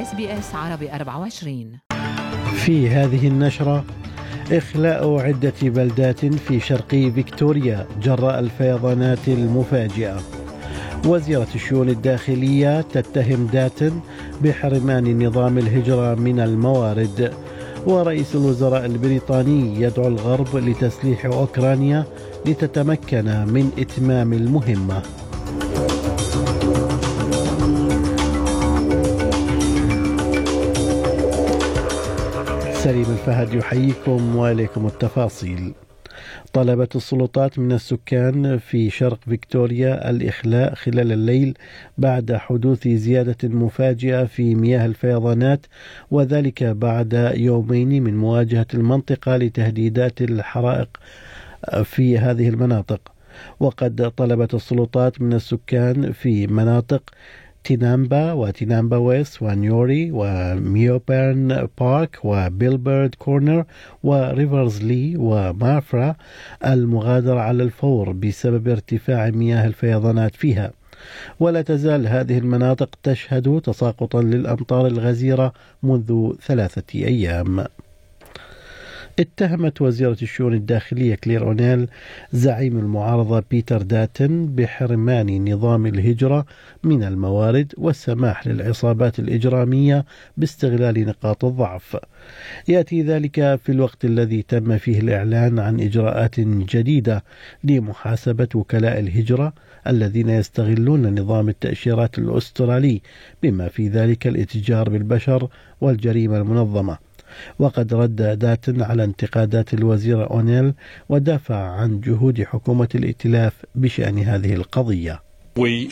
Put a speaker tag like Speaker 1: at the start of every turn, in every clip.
Speaker 1: SBS عربي 24
Speaker 2: في هذه النشرة إخلاء عدة بلدات في شرقي فيكتوريا جراء الفيضانات المفاجئة. وزيرة الشؤون الداخلية تتهم داتن بحرمان نظام الهجرة من الموارد. ورئيس الوزراء البريطاني يدعو الغرب لتسليح أوكرانيا لتتمكن من إتمام المهمة. سليم الفهد يحييكم وإليكم التفاصيل. طلبت السلطات من السكان في شرق فيكتوريا الإخلاء خلال الليل بعد حدوث زيادة مفاجئة في مياه الفيضانات وذلك بعد يومين من مواجهة المنطقة لتهديدات الحرائق في هذه المناطق. وقد طلبت السلطات من السكان في مناطق تينامبا وتينامبا ويست ونيوري وميوبيرن بارك وبيلبرد كورنر وريفرز لي ومافرا المغادرة على الفور بسبب ارتفاع مياه الفيضانات فيها. ولا تزال هذه المناطق تشهد تساقطا للأمطار الغزيرة منذ ثلاثة أيام. اتهمت وزيرة الشؤون الداخلية كلير أونيل زعيم المعارضة بيتر داتن بحرمان نظام الهجرة من الموارد والسماح للعصابات الإجرامية باستغلال نقاط الضعف. يأتي ذلك في الوقت الذي تم فيه الإعلان عن إجراءات جديدة لمحاسبة وكلاء الهجرة الذين يستغلون نظام التأشيرات الأسترالي بما في ذلك الاتجار بالبشر والجريمة المنظمة. وقد رد داتن على انتقادات الوزير أونيل ودافع عن جهود حكومة الائتلاف بشأن هذه القضية.
Speaker 3: We,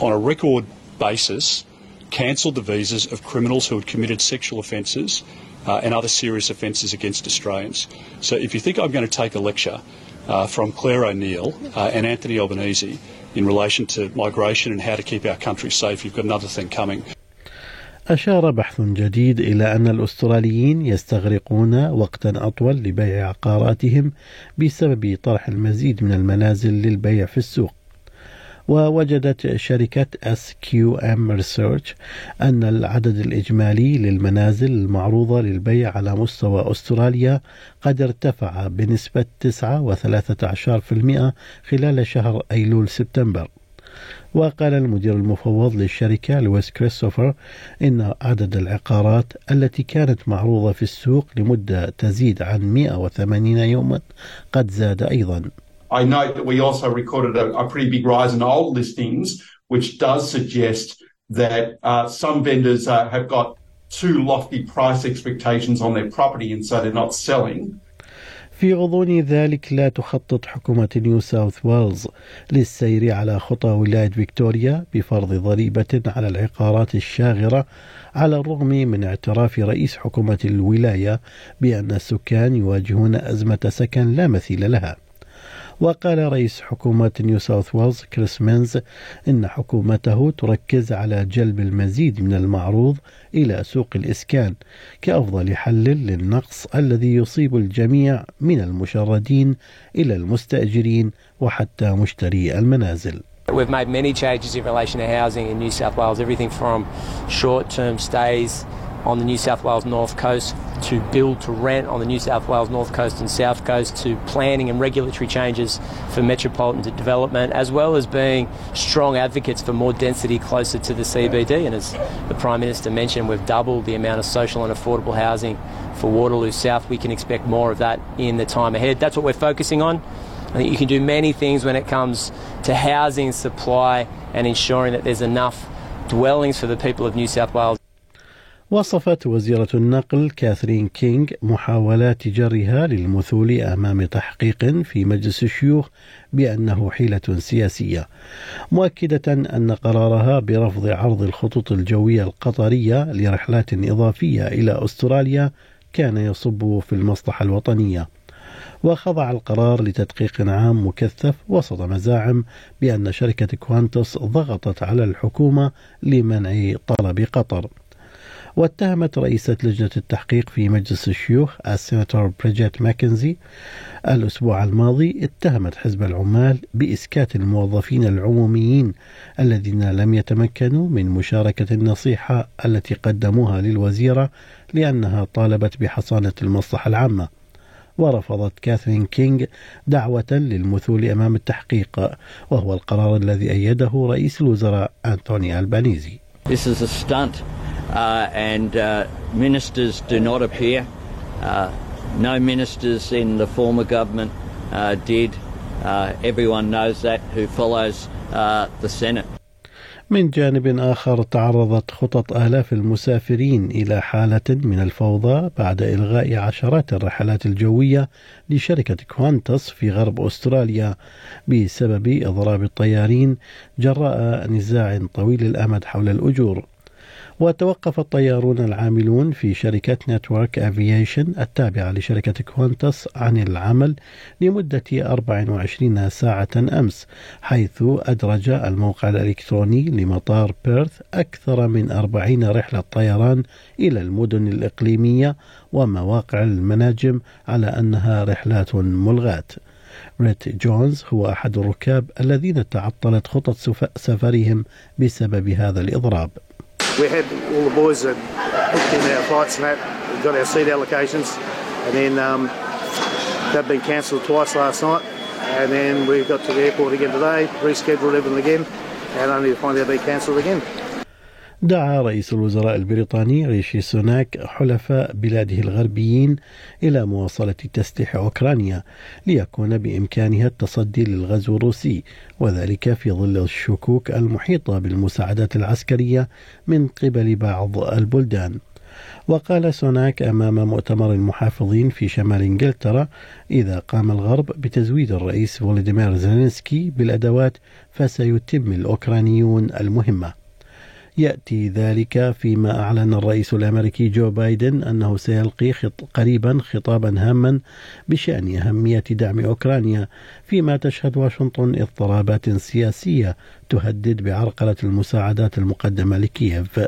Speaker 3: on a record basis, cancelled the visas of criminals who had committed sexual offences uh, and other serious offences against Australians. So if you think I'm going to take a lecture uh, from Claire O'Neill uh, and Anthony Albanese in relation to migration and how to keep our country safe, you've got another thing coming.
Speaker 2: أشار بحث جديد إلى أن الأستراليين يستغرقون وقتا أطول لبيع عقاراتهم بسبب طرح المزيد من المنازل للبيع في السوق. ووجدت شركة SQM Research أن العدد الإجمالي للمنازل المعروضة للبيع على مستوى أستراليا قد ارتفع بنسبة 9.13% خلال شهر أيلول سبتمبر. وقال المدير المفوض للشركة لويس كريستوفر إن عدد العقارات التي كانت معروضة في السوق لمدة تزيد عن 180 يوما قد زاد أيضا
Speaker 4: I note that we also recorded a, a pretty big rise in old listings, which does suggest that uh, some vendors uh, have got too lofty price expectations on their property and so they're not selling.
Speaker 2: في غضون ذلك لا تخطط حكومة نيو ساوث ويلز للسير على خطى ولاية فيكتوريا بفرض ضريبة على العقارات الشاغرة على الرغم من اعتراف رئيس حكومة الولاية بأن السكان يواجهون أزمة سكن لا مثيل لها. وقال رئيس حكومة نيو ساوث ويلز كريس مينز إن حكومته تركز على جلب المزيد من المعروض إلى سوق الإسكان كأفضل حل للنقص الذي يصيب الجميع من المشردين إلى المستأجرين وحتى مشتري المنازل.
Speaker 5: We've made many changes in relation to housing in New South Wales, everything from short term stays on the New South Wales North Coast to build to rent on the New South Wales North Coast and South Coast to planning and regulatory changes for metropolitan development, as well as being strong advocates for more density closer to the CBD. And as the Prime Minister mentioned, we've doubled the amount of social and affordable housing for Waterloo South. We can expect more of that in the time ahead. That's what we're focusing on. I think you can do many things when it comes to housing supply and ensuring that there's enough dwellings for the people of New South Wales.
Speaker 2: وصفت وزيرة النقل كاثرين كينغ محاولات جرها للمثول أمام تحقيق في مجلس الشيوخ بأنه حيلة سياسية مؤكدة أن قرارها برفض عرض الخطوط الجوية القطرية لرحلات إضافية إلى أستراليا كان يصب في المصلحة الوطنية. وخضع القرار لتدقيق عام مكثف وسط مزاعم بأن شركة كوانتس ضغطت على الحكومة لمنع طلب قطر. واتهمت رئيسة لجنة التحقيق في مجلس الشيوخ السيناتور بريجيت ماكنزي الأسبوع الماضي اتهمت حزب العمال بإسكات الموظفين العموميين الذين لم يتمكنوا من مشاركة النصيحة التي قدموها للوزيرة لأنها طالبت بحصانة المصلحة العامة. ورفضت كاثرين كينغ دعوة للمثول أمام التحقيق وهو القرار الذي أيده رئيس الوزراء أنتوني ألبانيزي.
Speaker 6: This is a stunt uh, and uh, ministers do not appear. Uh, no ministers in the former government uh, did. Uh, everyone knows that who follows uh, the Senate.
Speaker 2: من جانب آخر تعرضت خطط آلاف المسافرين إلى حالة من الفوضى بعد إلغاء عشرات الرحلات الجوية لشركة كوانتس في غرب أستراليا بسبب إضراب الطيارين جراء نزاع طويل الأمد حول الأجور. وتوقف الطيارون العاملون في شركة نتورك أفييشن التابعة لشركة كوانتس عن العمل لمدة 24 ساعة أمس حيث أدرج الموقع الإلكتروني لمطار بيرث أكثر من 40 رحلة طيران إلى المدن الإقليمية ومواقع المناجم على أنها رحلات ملغاة. ريت جونز هو أحد الركاب الذين تعطلت خطط سفرهم بسبب هذا الإضراب.
Speaker 7: We had all the boys that booked in our flights and that, we got our seat allocations, and then um, they've been cancelled twice last night, and then we got to the airport again today, rescheduled everything again, and only to find out they cancelled again.
Speaker 2: دعا رئيس الوزراء البريطاني ريشي سوناك حلفاء بلاده الغربيين إلى مواصلة تسليح أوكرانيا ليكون بإمكانها التصدي للغزو الروسي وذلك في ظل الشكوك المحيطة بالمساعدات العسكرية من قبل بعض البلدان. وقال سوناك أمام مؤتمر المحافظين في شمال إنجلترا إذا قام الغرب بتزويد الرئيس فولوديمير زيلينسكي بالأدوات فسيتم الأوكرانيون المهمة. يأتي ذلك فيما أعلن الرئيس الأمريكي جو بايدن أنه سيلقي خط قريبا خطابا هاما بشأن أهمية دعم أوكرانيا فيما تشهد واشنطن اضطرابات سياسية تهدد بعرقلة المساعدات المقدمة لكييف.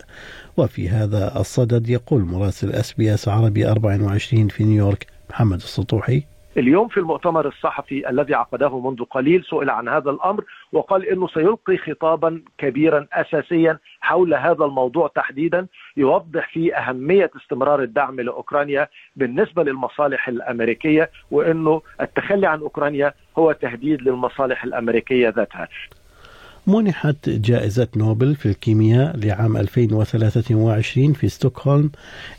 Speaker 2: وفي هذا الصدد يقول مراسل أس بي أس عربي 24 في نيويورك محمد السطوحي.
Speaker 8: اليوم في المؤتمر الصحفي الذي عقده منذ قليل سئل عن هذا الأمر وقال إنه سيلقي خطابا كبيرا اساسيا حول هذا الموضوع تحديدا يوضح فيه أهمية استمرار الدعم لأوكرانيا بالنسبة للمصالح الأمريكية وإنه التخلي عن أوكرانيا هو تهديد للمصالح الأمريكية ذاتها.
Speaker 2: منحت جائزة نوبل في الكيمياء لعام 2023 في ستوكهولم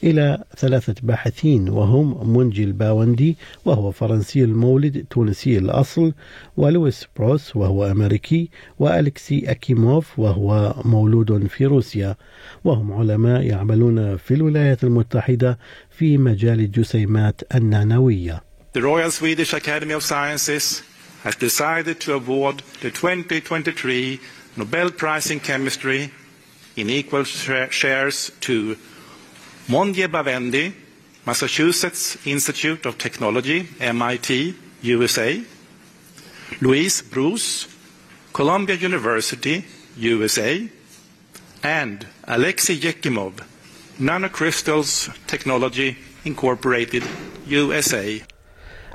Speaker 2: إلى ثلاثة باحثين وهم منجي الباوندي وهو فرنسي المولد تونسي الأصل ولويس بروس وهو أمريكي وألكسي أكيموف وهو مولود في روسيا وهم علماء يعملون في الولايات المتحدة في مجال الجسيمات النانوية.
Speaker 9: The Royal Swedish Academy of Sciences has decided to award the 2023 Nobel Prize in Chemistry in equal shares to Monje Bavendi, Massachusetts Institute of Technology, MIT, USA, Louise Bruce, Columbia University, USA, and Alexei Yekimov, Nanocrystals Technology Incorporated, USA.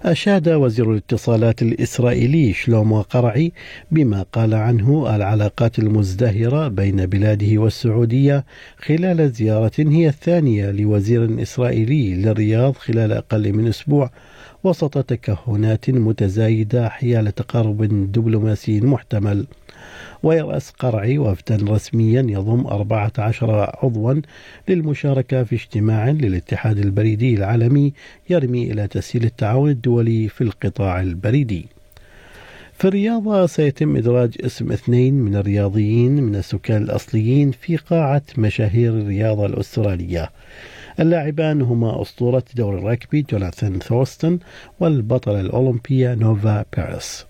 Speaker 2: أشاد وزير الاتصالات الإسرائيلي شلومو قرعي بما قال عنه العلاقات المزدهرة بين بلاده والسعودية خلال زيارة هي الثانية لوزير إسرائيلي للرياض خلال أقل من أسبوع وسط تكهنات متزايدة حيال تقارب دبلوماسي محتمل. ويرأس قرعي وفدا رسميا يضم 14 عضوا للمشاركة في اجتماع للاتحاد البريدي العالمي يرمي إلى تسهيل التعاون الدولي في القطاع البريدي. في الرياضة سيتم إدراج اسم اثنين من الرياضيين من السكان الأصليين في قاعة مشاهير الرياضة الأسترالية. اللاعبان هما أسطورة دوري الركبي جوناثان ثورستون والبطلة الأولمبية نوفا بيرس.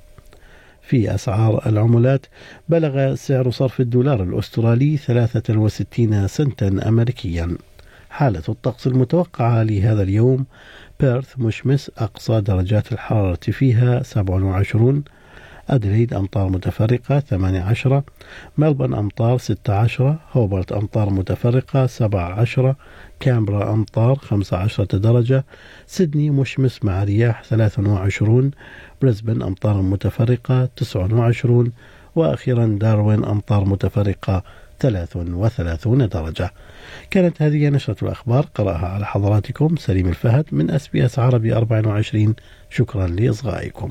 Speaker 2: في أسعار العملات بلغ سعر صرف الدولار الأسترالي 63 سنتا أمريكيا. حالة الطقس المتوقعة لهذا اليوم بيرث مشمس أقصى درجات الحرارة فيها 27 أدريد أمطار متفرقة 18 ملبون أمطار 16 هوبرت أمطار متفرقة 17 كامبرا أمطار 15 درجة سيدني مشمس مع رياح 23 بريسبن أمطار متفرقة 29 وأخيرا داروين أمطار متفرقة 33 درجة. كانت هذه نشرة الأخبار قرأها على حضراتكم سليم الفهد من أس بي أس عربي 24 شكرا لإصغائكم.